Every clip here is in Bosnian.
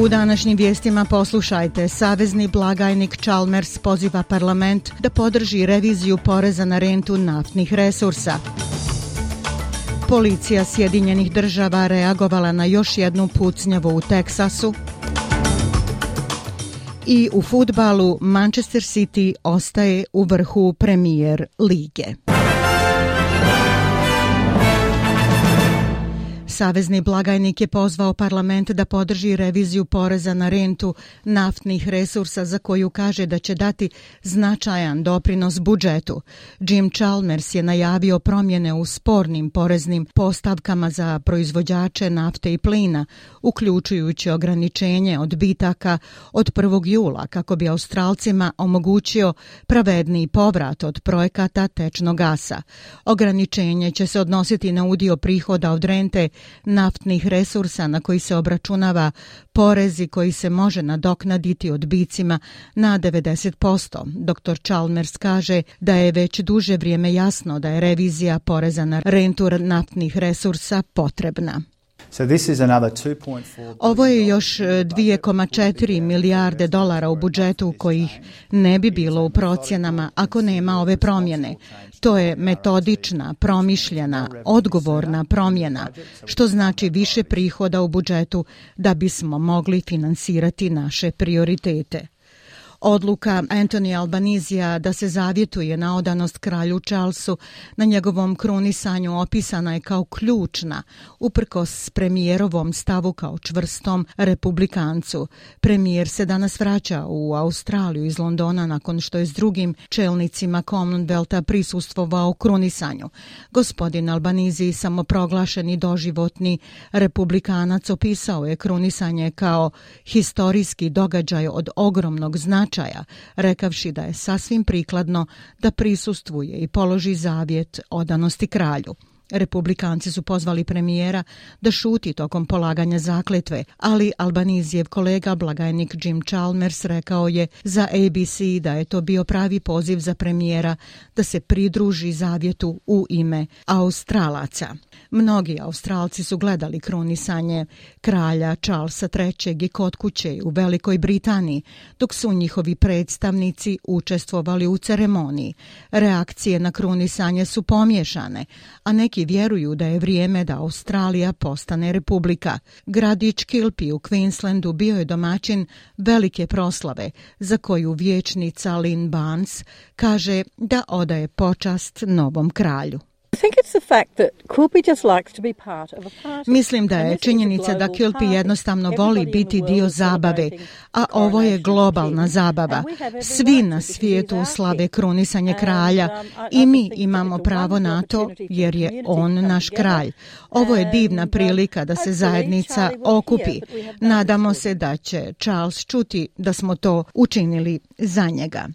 U današnjim vijestima poslušajte. Savezni blagajnik Chalmers poziva parlament da podrži reviziju poreza na rentu naftnih resursa. Policija Sjedinjenih država reagovala na još jednu pucnjavu u Teksasu. I u futbalu Manchester City ostaje u vrhu premijer lige. Savezni blagajnik je pozvao parlament da podrži reviziju poreza na rentu naftnih resursa za koju kaže da će dati značajan doprinos budžetu. Jim Chalmers je najavio promjene u spornim poreznim postavkama za proizvođače nafte i plina, uključujući ograničenje odbitaka od 1. jula kako bi Australcima omogućio pravedni povrat od projekata tečnog gasa. Ograničenje će se odnositi na udio prihoda od rente naftnih resursa na koji se obračunava porezi koji se može nadoknaditi odbicima na 90%. Dr. Chalmers kaže da je već duže vrijeme jasno da je revizija poreza na rentu naftnih resursa potrebna. Ovo je još 2,4 milijarde dolara u budžetu kojih ne bi bilo u procjenama ako nema ove promjene. To je metodična, promišljena, odgovorna promjena, što znači više prihoda u budžetu da bismo mogli finansirati naše prioritete. Odluka Anthony Albanizija da se zavjetuje na odanost kralju Charlesu na njegovom krunisanju opisana je kao ključna, uprkos premijerovom stavu kao čvrstom republikancu. Premijer se danas vraća u Australiju iz Londona nakon što je s drugim čelnicima Commonwealtha prisustvovao krunisanju. Gospodin Albanizi, samoproglašeni doživotni republikanac, opisao je krunisanje kao historijski događaj od ogromnog značaja običaja, rekavši da je sasvim prikladno da prisustvuje i položi zavjet odanosti kralju. Republikanci su pozvali premijera da šuti tokom polaganja zakletve, ali Albanizijev kolega, blagajnik Jim Chalmers, rekao je za ABC da je to bio pravi poziv za premijera da se pridruži zavjetu u ime Australaca. Mnogi Australci su gledali krunisanje kralja Charlesa III. i kod kuće u Velikoj Britaniji, dok su njihovi predstavnici učestvovali u ceremoniji. Reakcije na krunisanje su pomješane, a neki vjeruju da je vrijeme da Australija postane republika. Gradić Kilpi u Queenslandu bio je domaćin velike proslave, za koju vječnica Lynn Barnes kaže da odaje počast novom kralju. Mislim da je činjenica da Kilpi jednostavno voli biti dio zabave, a ovo je globalna zabava. Svi na svijetu slave krunisanje kralja um, i mi imamo pravo na to jer je on naš kralj. Ovo je divna prilika da se zajednica okupi. Nadamo se da će Charles čuti da smo to učinili za njega.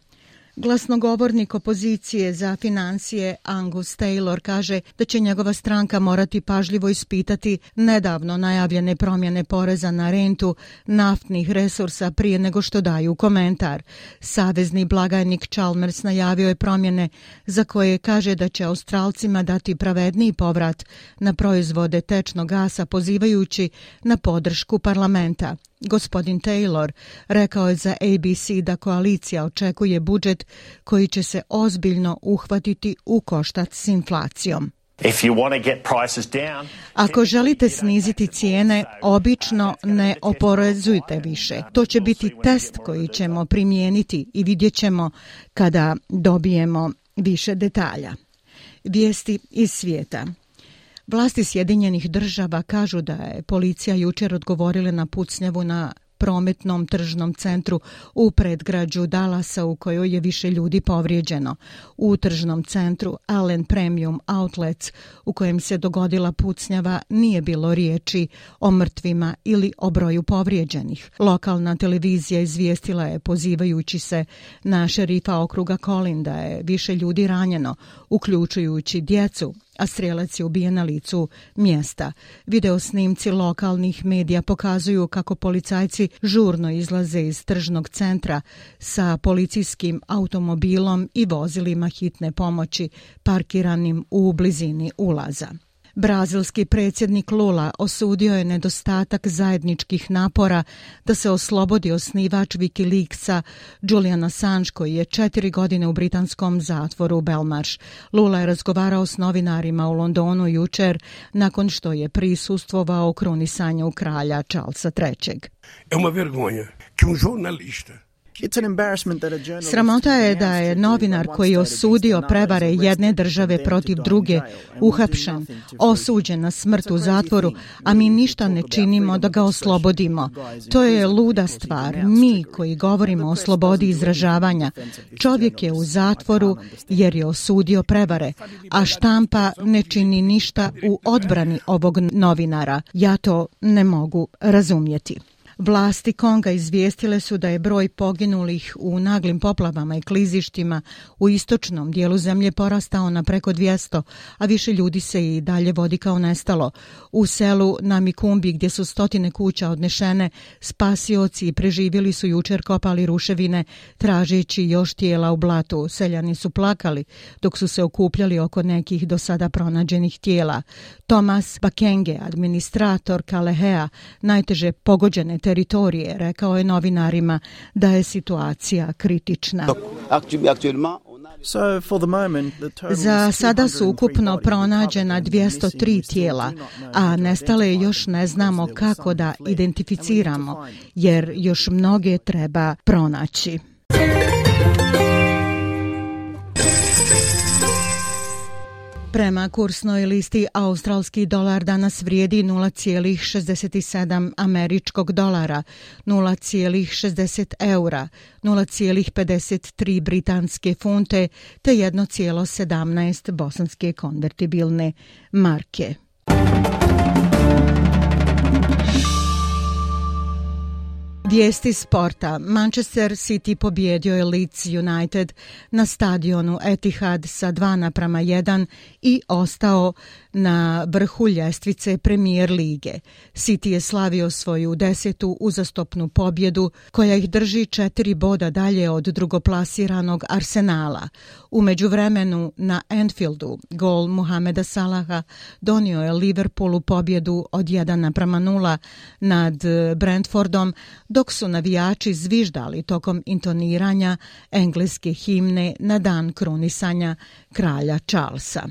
Glasnogovornik opozicije za financije Angus Taylor kaže da će njegova stranka morati pažljivo ispitati nedavno najavljene promjene poreza na rentu naftnih resursa prije nego što daju komentar. Savezni blagajnik Chalmers najavio je promjene za koje kaže da će Australcima dati pravedniji povrat na proizvode tečnog gasa pozivajući na podršku parlamenta. Gospodin Taylor rekao je za ABC da koalicija očekuje budžet koji će se ozbiljno uhvatiti u koštac s inflacijom. Ako želite sniziti cijene, obično ne oporezujte više. To će biti test koji ćemo primijeniti i vidjet ćemo kada dobijemo više detalja. Vijesti iz svijeta. Vlasti Sjedinjenih država kažu da je policija jučer odgovorila na pucnjavu na prometnom tržnom centru u predgrađu Dalasa u kojoj je više ljudi povrijeđeno. U tržnom centru Allen Premium Outlets u kojem se dogodila pucnjava nije bilo riječi o mrtvima ili o broju povrijeđenih. Lokalna televizija izvijestila je pozivajući se na šerifa okruga Colin da je više ljudi ranjeno, uključujući djecu, a strelac je ubijen na licu mjesta. Video snimci lokalnih medija pokazuju kako policajci žurno izlaze iz tržnog centra sa policijskim automobilom i vozilima hitne pomoći parkiranim u blizini ulaza. Brazilski predsjednik Lula osudio je nedostatak zajedničkih napora da se oslobodi osnivač Wikileaksa Julian Assange koji je četiri godine u britanskom zatvoru Belmarsh. Lula je razgovarao s novinarima u Londonu jučer nakon što je prisustvovao krunisanju kralja Charlesa III. É uma vergonha que um jornalista Sramota je da je novinar koji je osudio prevare jedne države protiv druge uhapšen, osuđen na smrt u zatvoru, a mi ništa ne činimo da ga oslobodimo. To je luda stvar. Mi koji govorimo o slobodi izražavanja, čovjek je u zatvoru jer je osudio prevare, a štampa ne čini ništa u odbrani ovog novinara. Ja to ne mogu razumjeti. Vlasti Konga izvijestile su da je broj poginulih u naglim poplavama i klizištima u istočnom dijelu zemlje porastao na preko 200, a više ljudi se i dalje vodi kao nestalo. U selu Namikumbi gdje su stotine kuća odnešene, spasioci i preživjeli su jučer kopali ruševine tražeći još tijela u blatu. Seljani su plakali dok su se okupljali oko nekih do sada pronađenih tijela. Tomas Bakenge, administrator Kalehea, najteže pogođene teritorije, rekao je novinarima da je situacija kritična. Za sada su ukupno pronađena 203 tijela, a nestale još ne znamo kako da identificiramo, jer još mnoge treba pronaći. Prema kursnoj listi australski dolar danas vrijedi 0,67 američkog dolara, 0,60 eura, 0,53 britanske funte te 1,17 bosanske konvertibilne marke. Vijesti sporta. Manchester City pobjedio je Leeds United na stadionu Etihad sa 2 naprama 1 i ostao na vrhu ljestvice premijer lige. City je slavio svoju desetu uzastopnu pobjedu koja ih drži četiri boda dalje od drugoplasiranog Arsenala. U međuvremenu na Anfieldu gol Muhameda Salaha donio je Liverpoolu pobjedu od 1 naprama 0 nad Brentfordom dok su navijači zviždali tokom intoniranja engleske himne na dan krunisanja kralja Charlesa.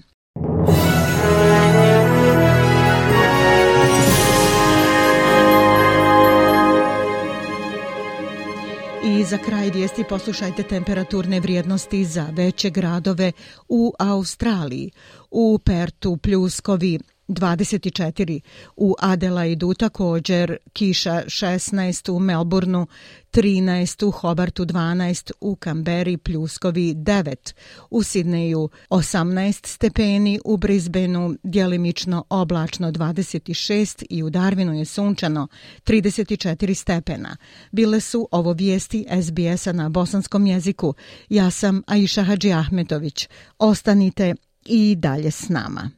I za kraj vijesti poslušajte temperaturne vrijednosti za veće gradove u Australiji. U Pertu pljuskovi 24 u Adelaidu također kiša 16 u Melbourneu 13 u Hobartu 12 u Kamberi pljuskovi 9 u Sidneju 18 stepeni u Brisbaneu djelimično oblačno 26 i u Darwinu je sunčano 34 stepena. Bile su ovo vijesti SBS-a na bosanskom jeziku. Ja sam Aisha Hadži Ahmetović. Ostanite i dalje s nama.